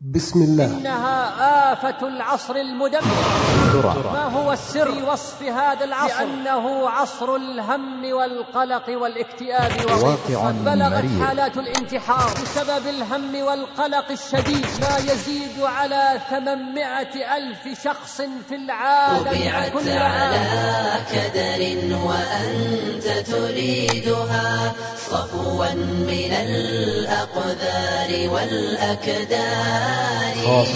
بسم الله. إنها آفة العصر المدمر. ما هو السر في وصف هذا العصر؟ لأنه عصر الهم والقلق والاكتئاب واقع بلغت. حالات الانتحار بسبب الهم والقلق الشديد. ما يزيد على ثمانمائة ألف شخص في العالم كل على كدر وأنت تريدها صفوا من الأقدار والأكدار خاص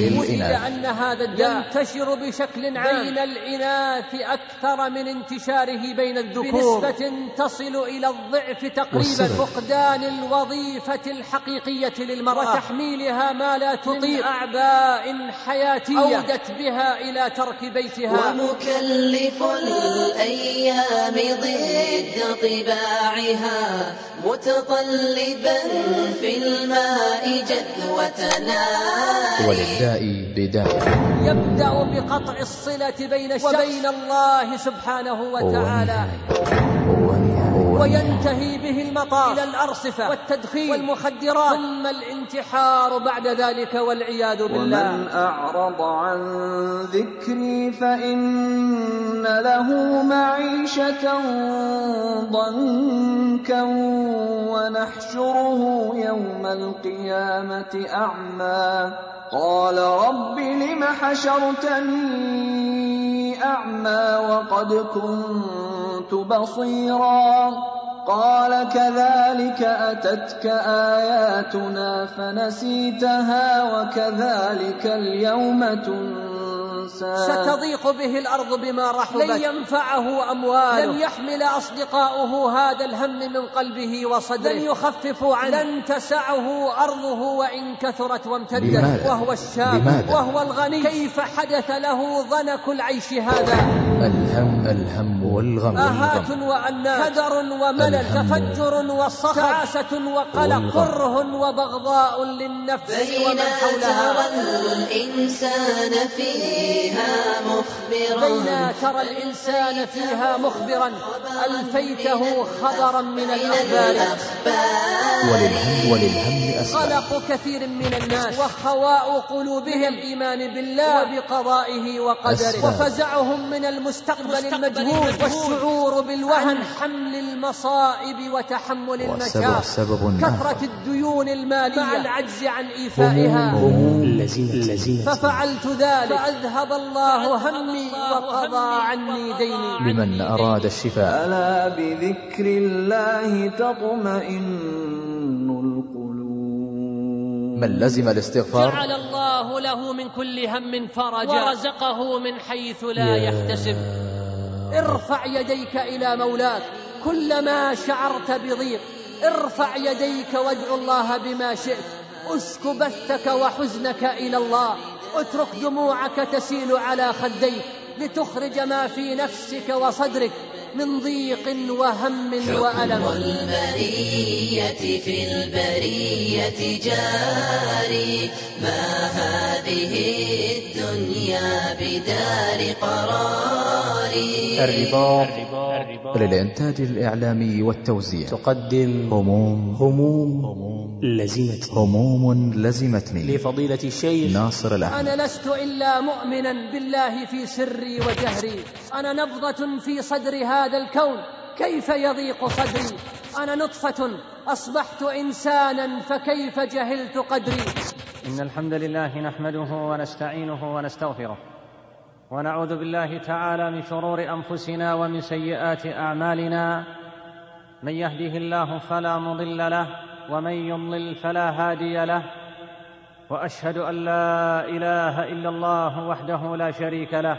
للإناث أن هذا الداء ينتشر بشكل عام. بين الإناث أكثر من انتشاره بين الذكور. بنسبة تصل إلى الضعف تقريبا؟ فقدان الوظيفة الحقيقية للمرأة. وتحميل ما لا تطيق. أعباء حياتية. أودت بها إلى ترك بيتها. ومكلف الأيام ضد طباعها متطلبا في الماء نار وللداء بداء يبدأ بقطع الصلة بين الشخص وبين الله سبحانه وتعالى. وينتهي به المطاف إلى الأرصفة والتدخين والمخدرات ثم الانتحار بعد ذلك والعياذ بالله. ومن أعرض عن ذكري فإن له معيشة ضنكا ونحشره يوم القيامة أعمى. قال رب لم حشرتني أعمى وقد كنت بصيرا قال كذلك أتتك آياتنا فنسيتها وكذلك اليوم تنسى ستضيق به الأرض بما رحبت. لن ينفعه أمواله. لن يحمل أصدقاؤه هذا الهم من قلبه وصدره. لن يخففوا عنه. لن تسعه أرضه وإن كثرت وامتدت. لماذا؟ وهو الشاب. لماذا؟ وهو الغني. كيف حدث له ضنك العيش هذا؟ الهم الهم والغم آهات والغم وأنات كدر وملل. تفجر وصخب. تعاسة وقلق. كره وبغضاء للنفس ومن بين حولها الإنسان فيها مخبرا. بين ترى الإنسان فيها مخبرا. ألفيته خبرا من الأخبار. وللهم وللهم أسباب. قلق كثير من الناس. وخواء قلوبهم. الإيمان بالله. وبقضائه وقدره. وفزعهم من المستقبل المجهول. والشعور بالوهن حمل المصائب وتحمل سبب كثرة الديون المالية. مع العجز عن إيفائها. هموم ففعلت ذلك. فأذهب الله همي وقضى عني ديني. لمن أراد الشفاء. ألا بذكر الله تطمئن القلوب. من لزم الاستغفار؟ جعل الله له من كل هم فرجا. ورزقه من حيث لا يحتسب. ارفع يديك إلى مولاك. كلما شعرت بضيق ارفع يديك وادع الله بما شئت. اسك بثك وحزنك إلى الله. اترك دموعك تسيل على خديك لتخرج ما في نفسك وصدرك. من ضيق وهم وألم. المنية في البرية جاري ما هذه الدنيا بدار قراري؟ الرباط للإنتاج الإعلامي والتوزيع. تقدم هموم. هموم لزمت هموم لزمتني. لفضيلة الشيخ. ناصر الأحمد. أنا لست إلا مؤمنا بالله في سري وجهري. أنا نبضة في صدر هذا الكون كيف يضيق صدري؟ أنا نطفة أصبحت إنسانا فكيف جهلت قدري؟ إن الحمد لله نحمده ونستعينه ونستغفره ونعوذ بالله تعالى من شرور أنفسنا ومن سيئات أعمالنا. من يهده الله فلا مضل له ومن يضلل فلا هادي له. وأشهد أن لا إله إلا الله وحده لا شريك له.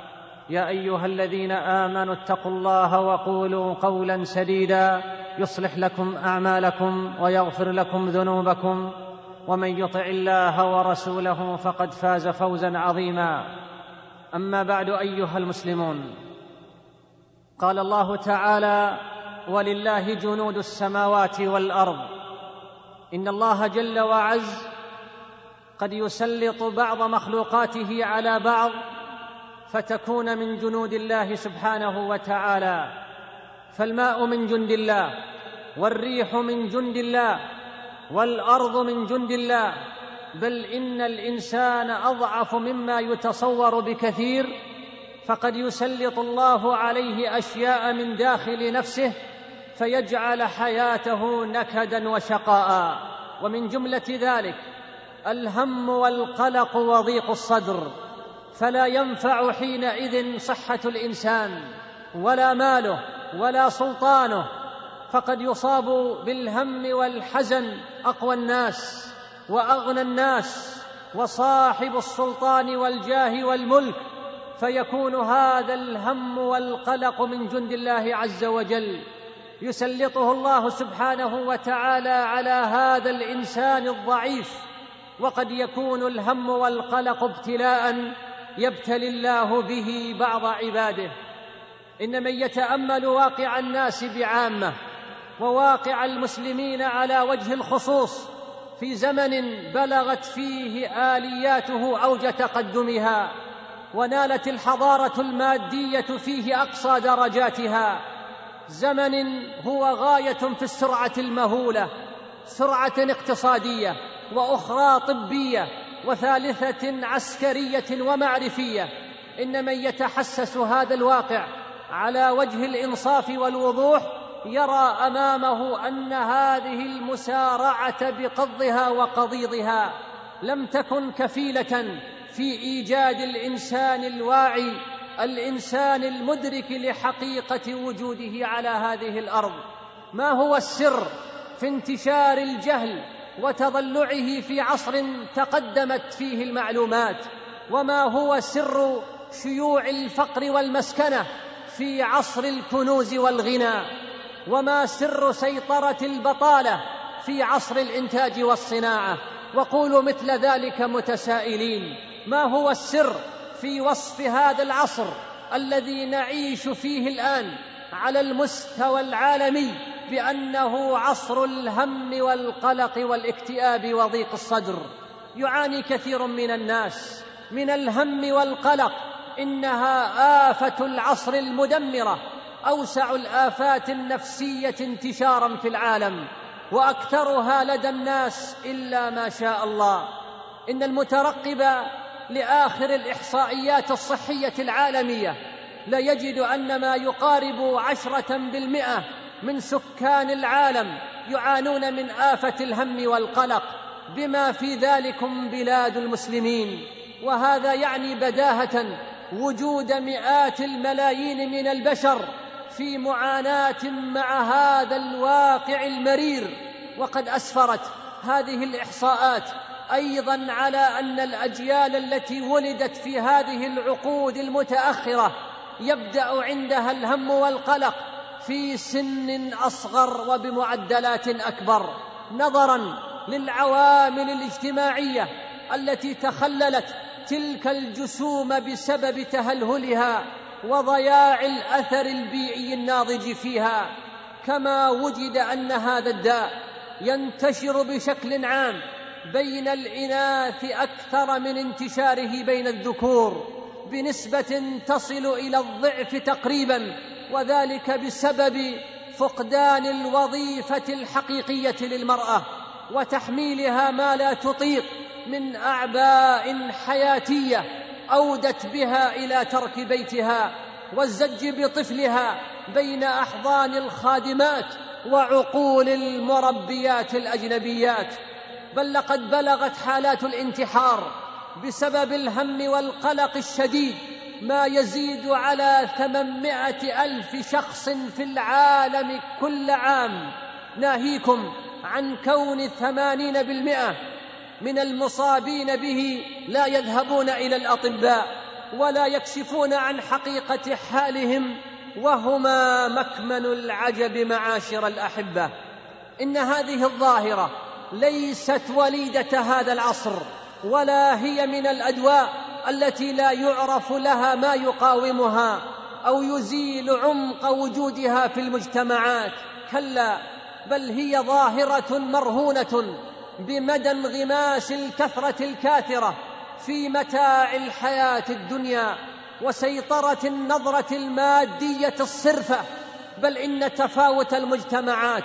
يا أيها الذين آمنوا اتقوا الله وقولوا قولا سديدا يصلح لكم أعمالكم ويغفر لكم ذنوبكم ومن يطع الله ورسوله فقد فاز فوزا عظيما. أما بعد أيها المسلمون قال الله تعالى ولله جنود السماوات والأرض إن الله جل وعز قد يسلط بعض مخلوقاته على بعض فتكون من جنود الله سبحانه وتعالى. فالماء من جند الله والريح من جند الله والأرض من جند الله. بل إن الإنسان أضعف مما يتصور بكثير فقد يسلط الله عليه أشياء من داخل نفسه فيجعل حياته نكدا وشقاء. ومن جملة ذلك الهم والقلق وضيق الصدر. فلا ينفع حينئذ صحة الإنسان ولا ماله ولا سلطانه. فقد يصاب بالهم والحزن أقوى الناس وأغنى الناس وصاحب السلطان والجاه والملك. فيكون هذا الهم والقلق من جند الله عز وجل. يسلطه الله سبحانه وتعالى على هذا الإنسان الضعيف. وقد يكون الهم والقلق ابتلاء يبتلي الله به بعض عباده. إن من يتأمل واقع الناس بعامة وواقع المسلمين على وجه الخصوص في زمن بلغت فيه آلياته أوج تقدمها ونالت الحضارة المادية فيه أقصى درجاتها. زمن هو غاية في السرعة المهولة سرعة اقتصادية وأخرى طبية وثالثة عسكرية ومعرفية إن من يتحسس هذا الواقع على وجه الإنصاف والوضوح يرى أمامه أن هذه المسارعة بقضها وقضيضها لم تكن كفيلة في إيجاد الإنسان الواعي الإنسان المدرك لحقيقة وجوده على هذه الأرض. ما هو السر في انتشار الجهل وتضلعه في عصر تقدمت فيه المعلومات وما هو سر شيوع الفقر والمسكنة في عصر الكنوز والغنى وما سر سيطرة البطالة في عصر الإنتاج والصناعة. وقولوا مثل ذلك متسائلين ما هو السر في وصف هذا العصر الذي نعيش فيه الآن على المستوى العالمي بأنه عصر الهم والقلق والاكتئاب وضيق الصدر. يعاني كثير من الناس من الهم والقلق. إنها آفة العصر المدمره أوسع الآفات النفسية انتشارا في العالم وأكثرها لدى الناس إلا ما شاء الله. إن المترقب لآخر الإحصائيات الصحية العالمية ليجد أن ما يقارب عشرة بالمئة من سكان العالم يعانون من آفة الهم والقلق بما في ذلكم بلاد المسلمين. وهذا يعني بداهة وجود مئات الملايين من البشر في معاناة مع هذا الواقع المرير. وقد أسفرت هذه الإحصاءات أيضا على أن الأجيال التي ولدت في هذه العقود المتأخرة يبدأ عندها الهم والقلق في سن أصغر وبمعدلات أكبر نظرا للعوامل الاجتماعية التي تخللت تلك الجسوم بسبب تهلهلها وضياع الأثر البيئي الناضج فيها كما وجد أن هذا الداء ينتشر بشكل عام بين الإناث أكثر من انتشاره بين الذكور بنسبة تصل إلى الضعف تقريبا وذلك بسبب فقدان الوظيفة الحقيقية للمرأة وتحميلها ما لا تطيق من أعباء حياتية أودت بها إلى ترك بيتها والزج بطفلها بين أحضان الخادمات وعقول المربيات الأجنبيات بل لقد بلغت حالات الانتحار بسبب الهم والقلق الشديد ما يزيد على ثمانمائة ألف شخص في العالم كل عام. ناهيكم عن كون ثمانين بالمئة من المصابين به لا يذهبون إلى الأطباء ولا يكشفون عن حقيقة حالهم وهما مكمن العجب معاشر الأحبة. إن هذه الظاهرة ليست وليدة هذا العصر ولا هي من الأدواء التي لا يعرف لها ما يقاومها أو يزيل عمق وجودها في المجتمعات. كلا بل هي ظاهرة مرهونة بمدى انغماس الكثرة الكاثرة في متاع الحياة الدنيا وسيطرة النظرة المادية الصرفة. بل إن تفاوت المجتمعات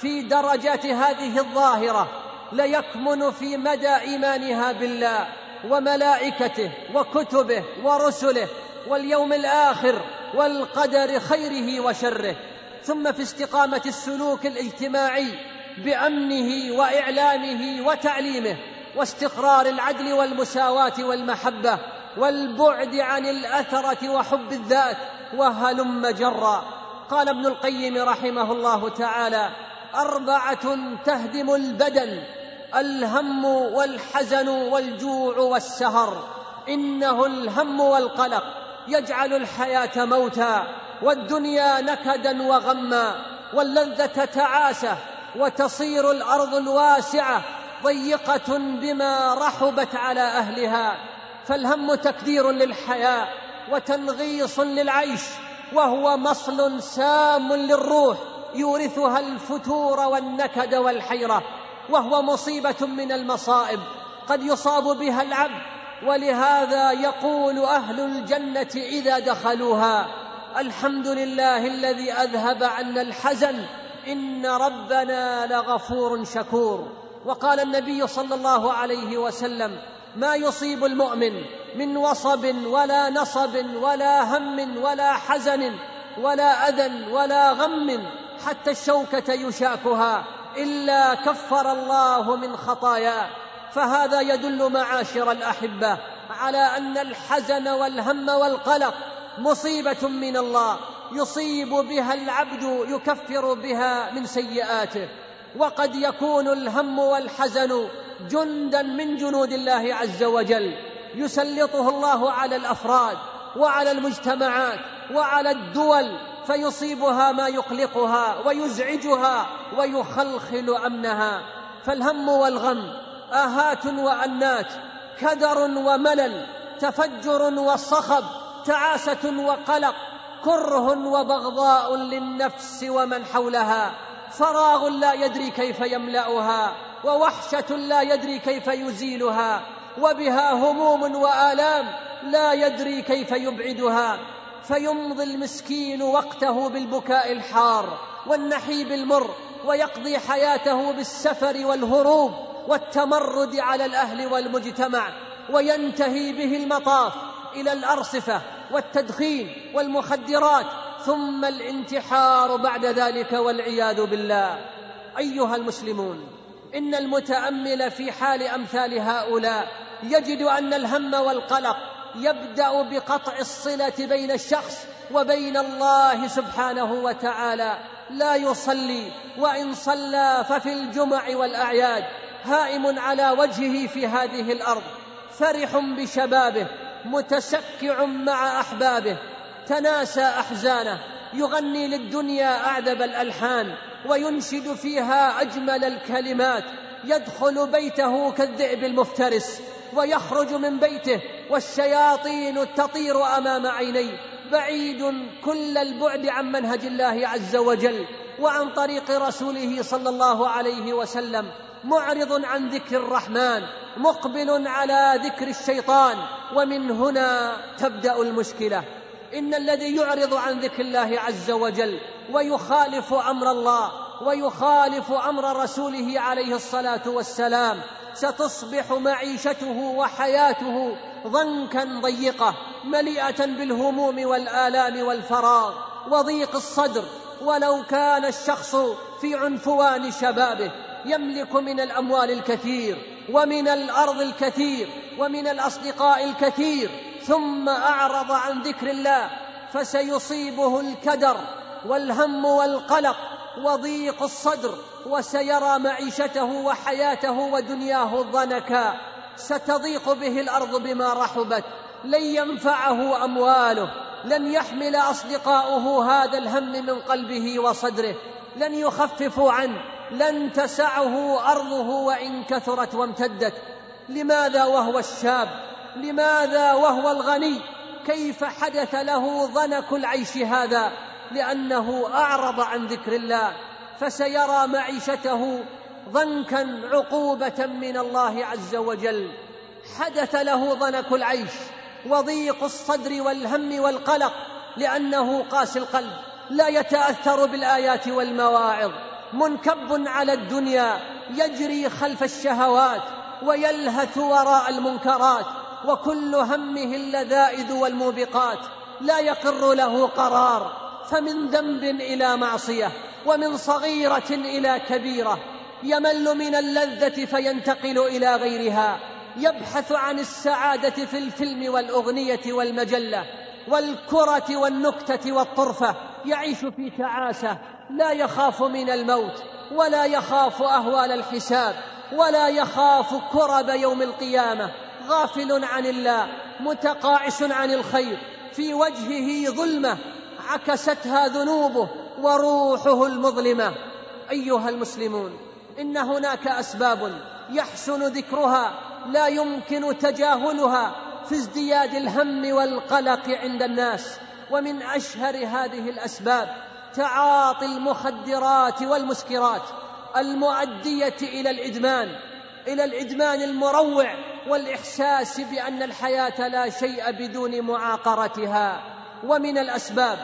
في درجات هذه الظاهرة ليكمن في مدى إيمانها بالله. وملائكته وكتبه ورسله واليوم الآخر والقدر خيره وشره. ثم في استقامة السلوك الاجتماعي بأمنه واعلامه وتعليمه واستقرار العدل والمساواة والمحبة والبعد عن الأثرة وحب الذات وهلم جرا. قال ابن القيم رحمه الله تعالى أربعة تهدم البدن الهم والحزن والجوع والسهر. إنه الهم والقلق. يجعل الحياة موتا والدنيا نكدا وغما واللذة تعاسة وتصير الأرض الواسعة ضيقة بما رحبت على أهلها. فالهم تكدير للحياة وتنغيص للعيش وهو مصل سام للروح يورثها الفتور والنكد والحيرة. وهو مصيبة من المصائب. قد يصاب بها العبد. ولهذا يقول أهل الجنة إذا دخلوها الحمد لله الذي أذهب عنا الحزن. إن ربنا لغفور شكور. وقال النبي صلى الله عليه وسلم ما يصيب المؤمن من وصب ولا نصب ولا هم ولا حزن ولا أذى ولا غم حتى الشوكة يشاكها. إلا كفر الله من خطاياه فهذا يدل معاشر الأحبة على أن الحزن والهم والقلق مصيبة من الله يصيب بها العبد يكفر بها من سيئاته. وقد يكون الهم والحزن جندا من جنود الله عز وجل يسلطه الله على الأفراد وعلى المجتمعات وعلى الدول فيصيبها ما يقلقها ويزعجها ويخلخل أمنها. فالهم والغم آهات وأنات كدر وملل تفجر وصخب تعاسه وقلق كره وبغضاء للنفس ومن حولها. فراغ لا يدري كيف يملأها ووحشة لا يدري كيف يزيلها. وبها هموم وآلام لا يدري كيف يبعدها. فيمضي المسكين وقته بالبكاء الحار والنحيب المر ويقضي حياته بالسفر والهروب والتمرد على الأهل والمجتمع وينتهي به المطاف إلى الأرصفة والتدخين والمخدرات ثم الانتحار بعد ذلك والعياذ بالله. أيها المسلمون إن المتأمل في حال أمثال هؤلاء يجد أن الهم والقلق يبدأ بقطع الصلة بين الشخص وبين الله سبحانه وتعالى. لا يصلي وإن صلى ففي الجمع والأعياد. هائم على وجهه في هذه الأرض. فرح بشبابه متسكع مع أحبابه. تناسى أحزانه. يغني للدنيا أعذب الألحان. وينشد فيها أجمل الكلمات. يدخل بيته كالذئب المفترس. ويخرج من بيته والشياطين تطير أمام عينيه. بعيد كل البعد عن منهج الله عز وجل وعن طريق رسوله صلى الله عليه وسلم. معرض عن ذكر الرحمن مقبل على ذكر الشيطان. ومن هنا تبدأ المشكلة. إن الذي يعرض عن ذكر الله عز وجل ويخالف أمر الله ويخالف أمر رسوله عليه الصلاة والسلام ستصبح معيشته وحياته ضنكا ضيقة مليئة بالهموم والآلام والفراغ وضيق الصدر ولو كان الشخص في عنفوان شبابه يملك من الأموال الكثير ومن الأرض الكثير ومن الأصدقاء الكثير ثم أعرض عن ذكر الله فسيصيبه الكدر والهم والقلق وضيق الصدر وسيرى معيشته وحياته ودنياه ضنكا. ستضيق به الأرض بما رحبت. لن ينفعه أمواله. لن يحمل أصدقاؤه هذا الهم من قلبه وصدره. لن يخففوا عنه. لن تسعه أرضه وإن كثرت وامتدت. لماذا وهو الشاب؟ لماذا وهو الغني؟ كيف حدث له ضنك العيش هذا؟ لأنه أعرض عن ذكر الله فسيرى معيشته ضنكا عقوبة من الله عز وجل. حدث له ضنك العيش وضيق الصدر والهم والقلق لأنه قاسي القلب لا يتأثر بالآيات والمواعظ. منكب على الدنيا يجري خلف الشهوات ويلهث وراء المنكرات وكل همه اللذائذ والموبقات. لا يقر له قرار. فمن ذنب إلى معصية ومن صغيرة إلى كبيرة يمل من اللذة فينتقل إلى غيرها يبحث عن السعادة في الفيلم والأغنية والمجلة والكرة والنكتة والطرفة يعيش في تعاسة لا يخاف من الموت ولا يخاف أهوال الحساب ولا يخاف كرب يوم القيامة غافل عن الله متقاعس عن الخير في وجهه ظلمة عكستها ذنوبه وروحه المظلمة. أيها المسلمون إن هناك أسباب يحسن ذكرها لا يمكن تجاهلها في ازدياد الهم والقلق عند الناس. ومن أشهر هذه الأسباب تعاطي المخدرات والمسكرات المؤدية إلى الإدمان إلى الإدمان المروع والإحساس بأن الحياة لا شيء بدون معاقرتها. ومن الأسباب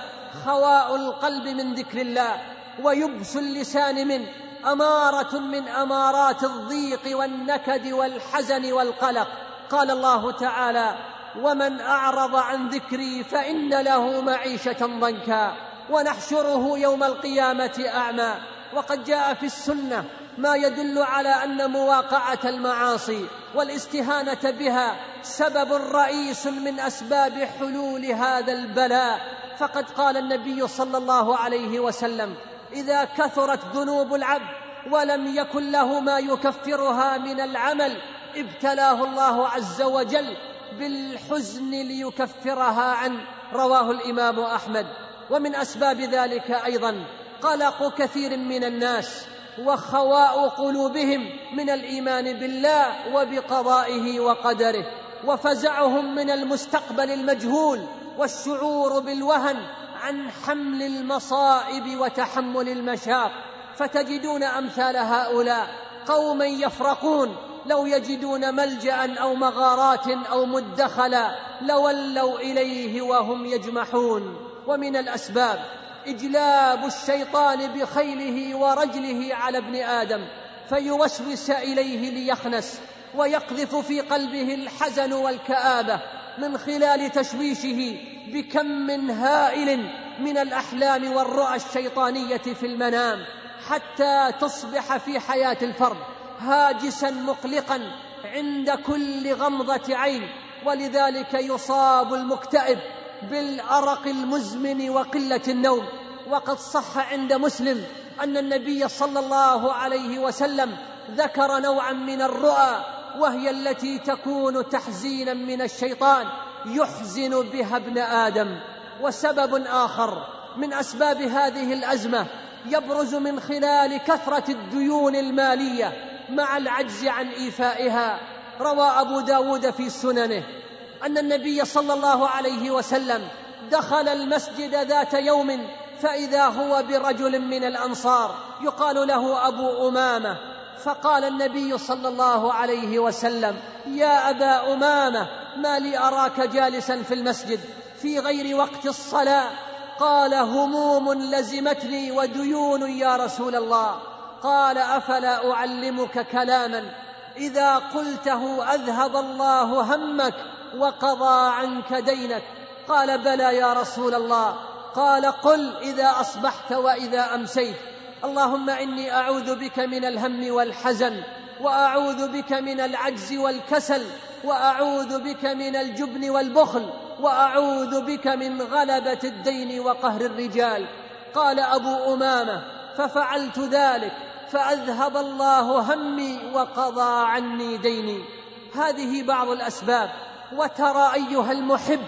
خواء القلب من ذكر الله ويبس اللسان منه أمارة من أمارات الضيق والنكد والحزن والقلق. قال الله تعالى ومن أعرض عن ذكري فإن له معيشة ضنكا ونحشره يوم القيامة أعمى. وقد جاء في السنة ما يدل على أن مواقعة المعاصي والاستهانة بها سبب رئيس من أسباب حلول هذا البلاء. فقد قال النبي صلى الله عليه وسلم إذا كثرت ذنوب العبد ولم يكن له ما يكفرها من العمل ابتلاه الله عز وجل بالحزن ليكفرها عنه. رواه الإمام أحمد. ومن أسباب ذلك أيضا قلق كثير من الناس وخواء قلوبهم من الإيمان بالله وبقضائه وقدره وفزعهم من المستقبل المجهول والشعور بالوهن عن حمل المصائب وتحمل المشاق. فتجدون أمثال هؤلاء قوما يفرقون لو يجدون ملجأ أو مغارات أو مدخلا لولوا إليه وهم يجمحون. ومن الأسباب إجلاب الشيطان بخيله ورجله على ابن آدم فيوسوس إليه ليخنس ويقذف في قلبه الحزن والكآبة من خلال تشويشه بكم هائل من الأحلام والرؤى الشيطانية في المنام حتى تصبح في حياة الفرد هاجسا مقلقا عند كل غمضة عين ولذلك يصاب المكتئب بالأرق المزمن وقلة النوم. وقد صح عند مسلم أن النبي صلى الله عليه وسلم ذكر نوعا من الرؤى وهي التي تكون تحزينا من الشيطان يحزن بها ابن آدم. وسبب آخر من أسباب هذه الأزمة يبرز من خلال كثرة الديون المالية مع العجز عن إيفائها. روى أبو داود في سننه أن النبي صلى الله عليه وسلم دخل المسجد ذات يوم فإذا هو برجل من الأنصار يقال له أبو أمامة فقال النبي صلى الله عليه وسلم يا أبا أمامة ما لي أراك جالسا في المسجد في غير وقت الصلاة. قال هموم لزمتني وديون يا رسول الله. قال أفلا أعلمك كلاما؟ إذا قلته أذهب الله همك وقضى عنك دينك. قال بلى يا رسول الله. قال قل إذا أصبحت وإذا أمسيت. اللهم إني أعوذ بك من الهم والحزن وأعوذ بك من العجز والكسل وأعوذ بك من الجبن والبخل وأعوذ بك من غلبة الدين وقهر الرجال. قال أبو أمامة ففعلت ذلك فأذهب الله همي وقضى عني ديني. هذه بعض الأسباب وترى أيها المحب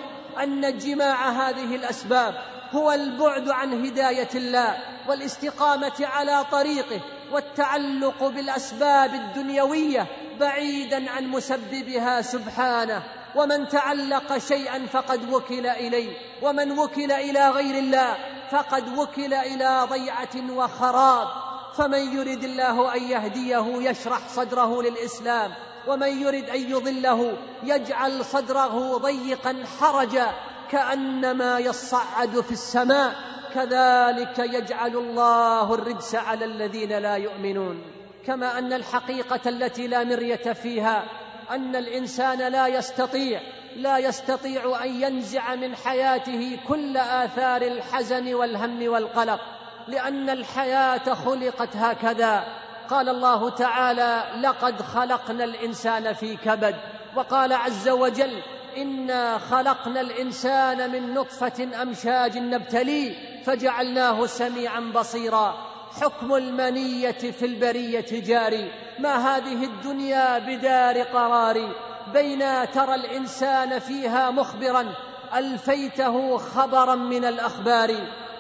أن جماع هذه الأسباب هو البعد عن هداية الله والاستقامة على طريقه والتعلق بالأسباب الدنيوية بعيدا عن مسببها سبحانه. ومن تعلق شيئا فقد وكل إليه. ومن وكل إلى غير الله فقد وكل إلى ضيعة وخراب. فمن يرد الله أن يهديه يشرح صدره للإسلام. ومن يرد أن يضله يجعل صدره ضيقا حرجا كأنما يصعد في السماء. كذلك يجعل الله الرجس على الذين لا يؤمنون. كما أن الحقيقة التي لا مرية فيها أن الإنسان لا يستطيع لا يستطيع أن ينزع من حياته كل آثار الحزن والهم والقلق لأن الحياة خلقت هكذا. قال الله تعالى لقد خلقنا الإنسان في كبد. وقال عز وجل إنا خلقنا الإنسان من نطفة أمشاج نبتليه فجعلناه سميعا بصيرا. حكم المنية في البرية جاري. ما هذه الدنيا بدار قرار؟ بين ترى الإنسان فيها مخبرا. ألفيته خبرا من الأخبار.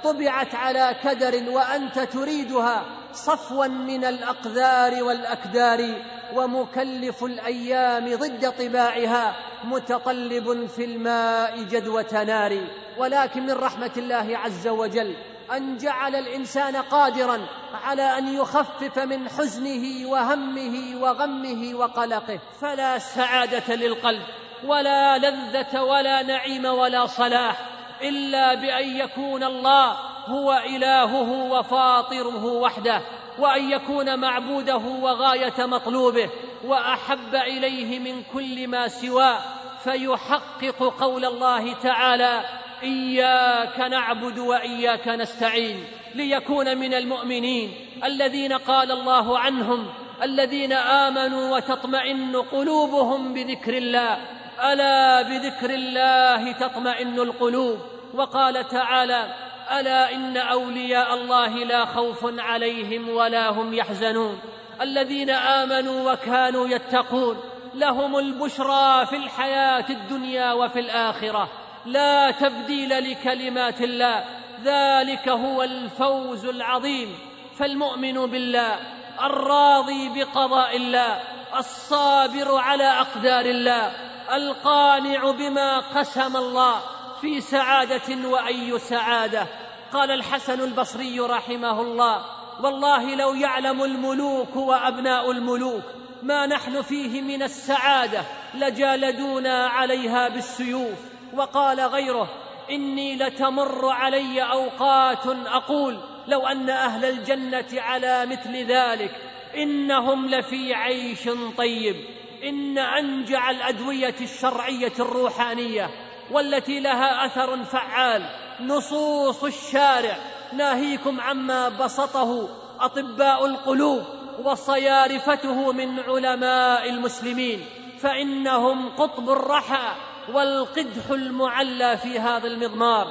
طبعت على كدر وأنت تريدها. صفوا من الاقذار والأكدار ومكلف الأيام ضد طباعها متقلب في الماء جدوة نار. ولكن من رحمة الله عز وجل أن جعل الإنسان قادرا على أن يخفف من حزنه وهمه وغمه وقلقه. فلا سعادة للقلب ولا لذة ولا نعيم ولا صلاح إلا بأن يكون الله هو إلهه وفاطره وحده وأن يكون معبوده وغاية مطلوبه وأحب إليه من كل ما سواه فيحقق قول الله تعالى إياك نعبد وإياك نستعين ليكون من المؤمنين. الذين قال الله عنهم الذين آمنوا وتطمئن قلوبهم بذكر الله. ألا بذكر الله تطمئن القلوب؟ وقال تعالى ألا إن أولياء الله لا خوف عليهم ولا هم يحزنون. الذين آمنوا وكانوا يتقون لهم البشرى في الحياة الدنيا وفي الآخرة. لا تبديل لكلمات الله ذلك هو الفوز العظيم. فالمؤمن بالله الراضي بقضاء الله الصابر على أقدار الله القانع بما قسم الله في سعادة وأي سعادة. قال الحسن البصري رحمه الله والله لو يعلم الملوك وأبناء الملوك ما نحن فيه من السعادة لجالدونا عليها بالسيوف. وقال غيره إني لتمر علي أوقات أقول لو أن أهل الجنة على مثل ذلك إنهم لفي عيش طيب. إن أنجع الأدوية الشرعية الروحانية والتي لها أثر فعال. نصوص الشارع. ناهيكم عما بسطه أطباء القلوب وصيارفته من علماء المسلمين. فإنهم قطب الرحى والقدح المعلى في هذا المضمار.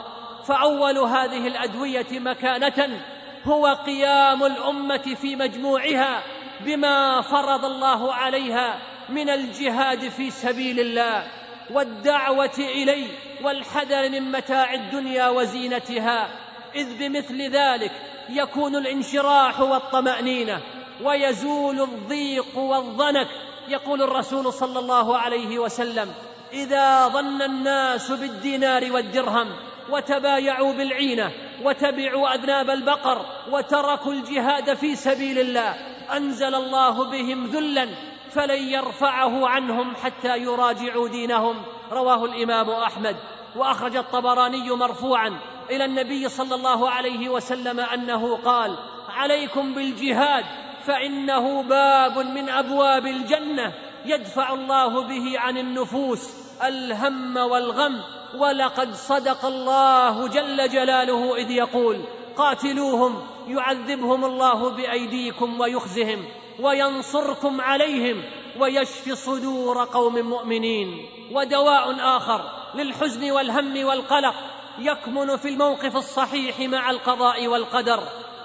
فأول هذه الأدوية مكانة هو قيام الأمة في مجموعها بما فرض الله عليها من الجهاد في سبيل الله. والدعوة اليه والحذر من متاع الدنيا وزينتها إذ بمثل ذلك يكون الانشراح والطمأنينة ويزول الضيق والضنك. يقول الرسول صلى الله عليه وسلم إذا ظن الناس بالدينار والدرهم وتبايعوا بالعينة وتبعوا أذناب البقر وتركوا الجهاد في سبيل الله أنزل الله بهم ذلا فلن يرفعه عنهم حتى يراجعوا دينهم. رواه الإمام أحمد. وأخرج الطبراني مرفوعا إلى النبي صلى الله عليه وسلم أنه قال عليكم بالجهاد فإنه باب من أبواب الجنة يدفع الله به عن النفوس الهم والغم. ولقد صدق الله جل جلاله إذ يقول قاتلوهم يعذبهم الله بأيديكم ويخزهم. وينصركم عليهم ويشفي صدور قوم مؤمنين. ودواء آخر للحزن والهم والقلق يكمن في الموقف الصحيح مع القضاء والقدر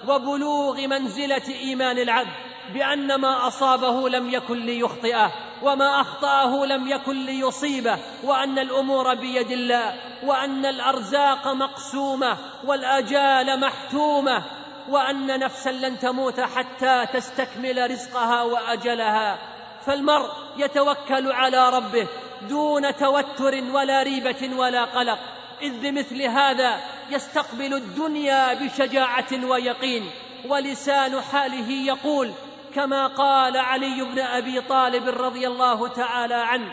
وبلوغ منزلة إيمان العبد بأن ما أصابه لم يكن ليخطئه وما أخطأه لم يكن ليصيبه وأن الأمور بيد الله وأن الأرزاق مقسومة والأجال محتومة وأن نفسا لن تموت حتى تستكمل رزقها وأجلها. فالمرء يتوكل على ربه دون توتر ولا ريبة ولا قلق. إذ بمثل هذا يستقبل الدنيا بشجاعة ويقين. ولسان حاله يقول كما قال علي بن أبي طالب رضي الله تعالى عنه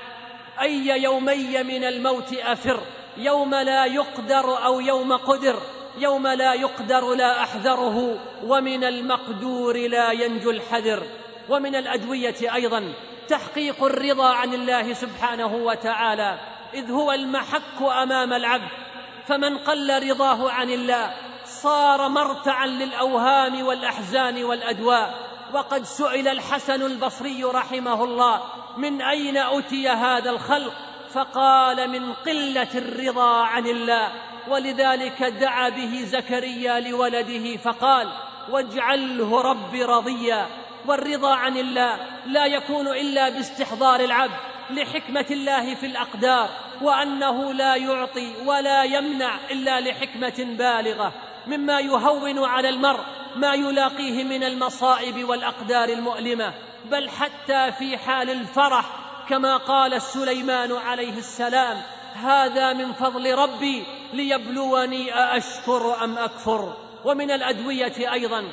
أي يومي من الموت أفر يوم لا يقدر أو يوم قدر. يوم لا يقدر لا أحذره ومن المقدور لا ينجو الحذر. ومن الأدوية أيضا تحقيق الرضا عن الله سبحانه وتعالى. إذ هو المحك أمام العبد. فمن قل رضاه عن الله صار مرتعا للأوهام والأحزان والأدواء. وقد سئل الحسن البصري رحمه الله من أين اتي هذا الخلق؟ فقال من قلة الرضا عن الله. ولذلك دعا به زكريا لولده فقال واجعله رب رضيا والرضا عن الله لا يكون إلا باستحضار العبد لحكمة الله في الأقدار وأنه لا يعطي ولا يمنع إلا لحكمة بالغة مما يهون على المرء ما يلاقيه من المصائب والأقدار المؤلمة بل حتى في حال الفرح كما قال سليمان عليه السلام هذا من فضل ربي ليبلوني أأشكر أم أكفر. ومن الأدوية أيضا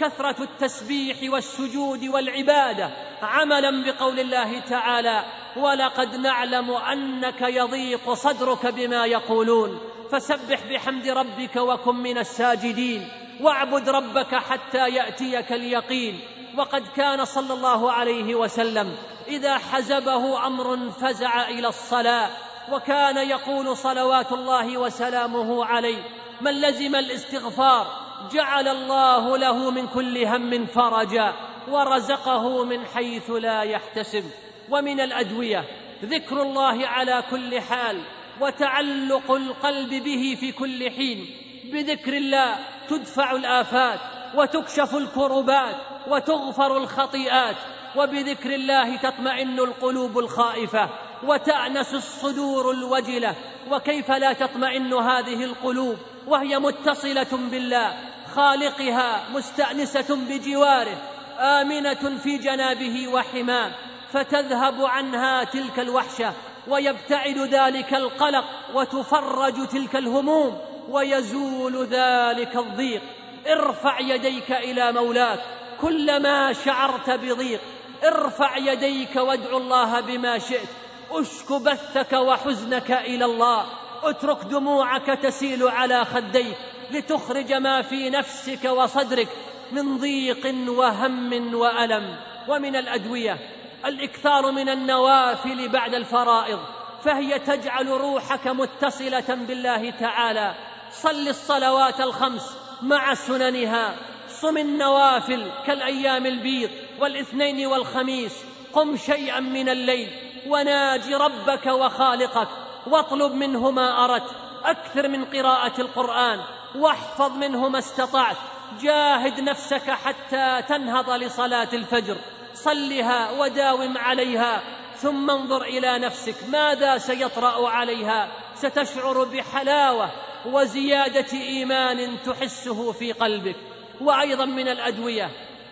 كثرة التسبيح والسجود والعبادة عملا بقول الله تعالى ولقد نعلم أنك يضيق صدرك بما يقولون. فسبح بحمد ربك وكن من الساجدين. واعبد ربك حتى يأتيك اليقين. وقد كان صلى الله عليه وسلم إذا حزبه أمر فزع إلى الصلاة. وكان يقول صلوات الله وسلامه عليه من لزم الاستغفار جعل الله له من كل هم فرجا ورزقه من حيث لا يحتسب. ومن الأدوية ذكر الله على كل حال وتعلق القلب به في كل حين بذكر الله تدفع الآفات وتكشف الكربات وتغفر الخطيئات وبذكر الله تطمئن القلوب الخائفة. وتأنس الصدور الوجلة وكيف لا تطمئن هذه القلوب؟ وهي متصلة بالله خالقها مستأنسة بجواره آمنة في جنابه وحماه فتذهب عنها تلك الوحشة ويبتعد ذلك القلق وتفرج تلك الهموم ويزول ذلك الضيق. ارفع يديك إلى مولاك كلما شعرت بضيق. ارفع يديك وادع الله بما شئت. أشك بثك وحزنك إلى الله. اترك دموعك تسيل على خديك. لتخرج ما في نفسك وصدرك من ضيق وهم وألم. ومن الأدوية الإكثار من النوافل بعد الفرائض. فهي تجعل روحك متصلة بالله تعالى. صل الصلوات الخمس مع سننها. صم النوافل كالأيام البيض والإثنين والخميس. قم شيئا من الليل. وناج ربك وخالقك واطلب منه ما أردت أكثر من قراءة القرآن واحفظ منه ما استطعت جاهد نفسك حتى تنهض لصلاة الفجر صلها وداوم عليها ثم انظر إلى نفسك ماذا سيطرأ عليها؟ ستشعر بحلاوة وزيادة إيمان تحسه في قلبك. وأيضا من الأدوية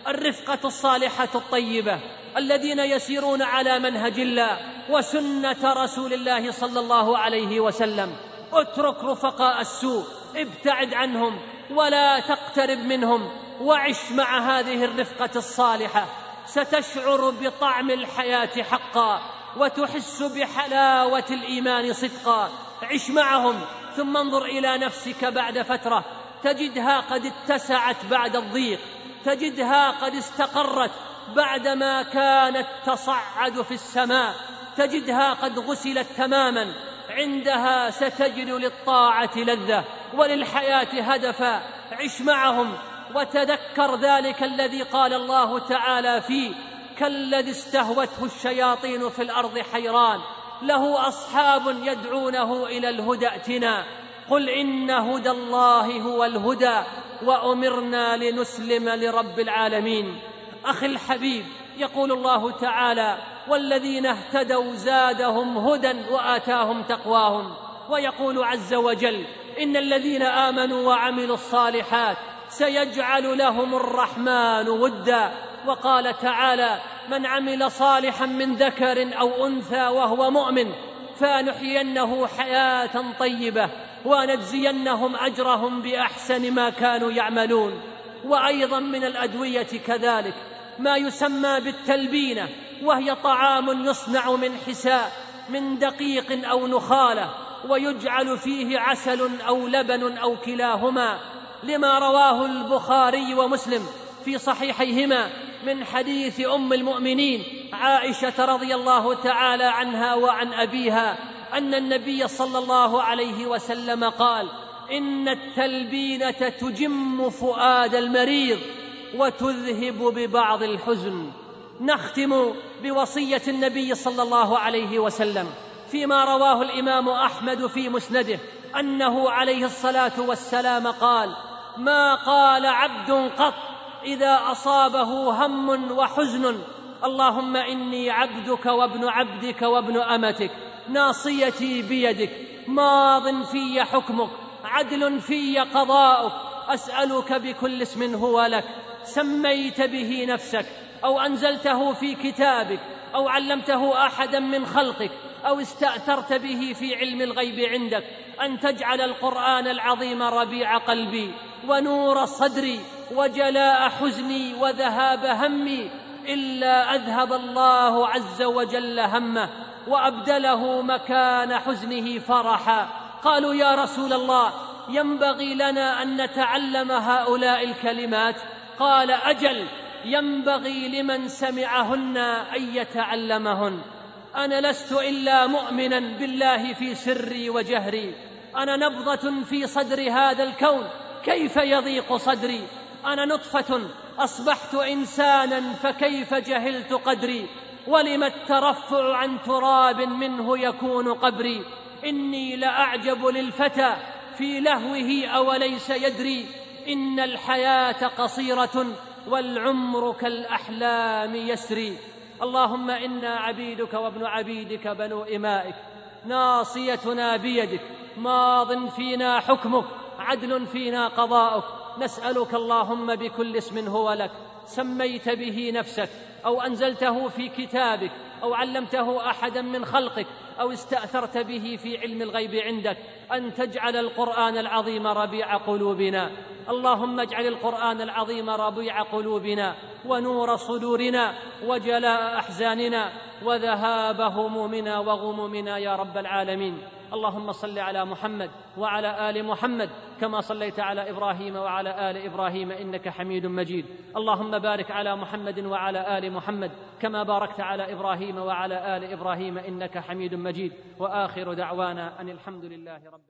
الرفقة الصالحة الطيبة. الذين يسيرون على منهج الله وسنة رسول الله صلى الله عليه وسلم. اترك رفقاء السوء ابتعد عنهم ولا تقترب منهم وعش مع هذه الرفقة الصالحة. ستشعر بطعم الحياة حقا وتحس بحلاوة الإيمان صدقا. عش معهم ثم انظر إلى نفسك بعد فترة. تجدها قد اتسعت بعد الضيق تجدها قد استقرت بعدما كانت تصعد في السماء تجدها قد غسلت تماما. عندها ستجد للطاعة لذة وللحياة هدفا. عش معهم وتذكر ذلك الذي قال الله تعالى فيه كالذي استهوته الشياطين في الأرض حيران له أصحاب يدعونه إلى الهدى ائتنا. قل إن هدى الله هو الهدى وأمرنا لنسلم لرب العالمين. أخي الحبيب يقول الله تعالى والذين اهتدوا زادهم هدى وآتاهم تقواهم ويقول عز وجل إن الذين آمنوا وعملوا الصالحات سيجعل لهم الرحمن ودا وقال تعالى من عمل صالحا من ذكر أو أنثى وهو مؤمن فنحيينه حياة طيبة ونجزينهم أجرهم بأحسن ما كانوا يعملون وأيضا من الأدوية كذلك ما يسمى بالتلبينة وهي طعام يصنع من حساء من دقيق أو نخالة ويجعل فيه عسل أو لبن أو كلاهما لما رواه البخاري ومسلم في صحيحيهما من حديث أم المؤمنين عائشة رضي الله تعالى عنها وعن أبيها أن النبي صلى الله عليه وسلم قال إن التلبينة تجم فؤاد المريض. وتذهب ببعض الحزن. نختم بوصية النبي صلى الله عليه وسلم فيما رواه الإمام أحمد في مسنده أنه عليه الصلاة والسلام قال ما قال عبد قط إذا أصابه هم وحزن. اللهم إني عبدك وابن عبدك وابن أمتك. ناصيتي بيدك. ماض في حكمك. عدل في قضاؤك. أسألك بكل اسم هو لك. سميت به نفسك أو أنزلته في كتابك أو علمته أحدا من خلقك أو استأثرت به في علم الغيب عندك. أن تجعل القرآن العظيم ربيع قلبي ونور صدري وجلاء حزني وذهاب همي إلا أذهب الله عز وجل همه وأبدله مكان حزنه فرحا. قالوا يا رسول الله ينبغي لنا أن نتعلم هؤلاء الكلمات قال أجل ينبغي لمن سمعهن أن يتعلمهن. أنا لست إلا مؤمنا بالله في سري وجهري. أنا نبضة في صدر هذا الكون. كيف يضيق صدري؟ أنا نطفة. أصبحت إنسانا فكيف جهلت قدري؟ ولم الترفع عن تراب منه يكون قبري؟ إني لأعجب للفتى في لهوه أوليس يدري. إن الحياة قصيرة والعمر كالأحلام يسري. اللهم إنا عبيدك وابن عبيدك بنو إمائك. ناصيتنا بيدك. ماض فينا حكمك. عدل فينا قضاؤك. نسألك اللهم بكل اسم هو لك. سميت به نفسك. أو أنزلته في كتابك. أو علمته أحدا من خلقك. أو استأثرت به في علم الغيب عندك أن تجعل القرآن العظيم ربيع قلوبنا. اللهم اجعل القرآن العظيم ربيع قلوبنا ونور صدورنا وجلاء أحزاننا وذهاب همومنا وغمومنا يا رب العالمين. اللهم صل على محمد وعلى آل محمد كما صليت على إبراهيم وعلى آل إبراهيم إنك حميد مجيد. اللهم بارك على محمد وعلى آل محمد كما باركت على إبراهيم وعلى آل إبراهيم إنك حميد مجيد. وآخر دعوانا أن الحمد لله رب العالمين.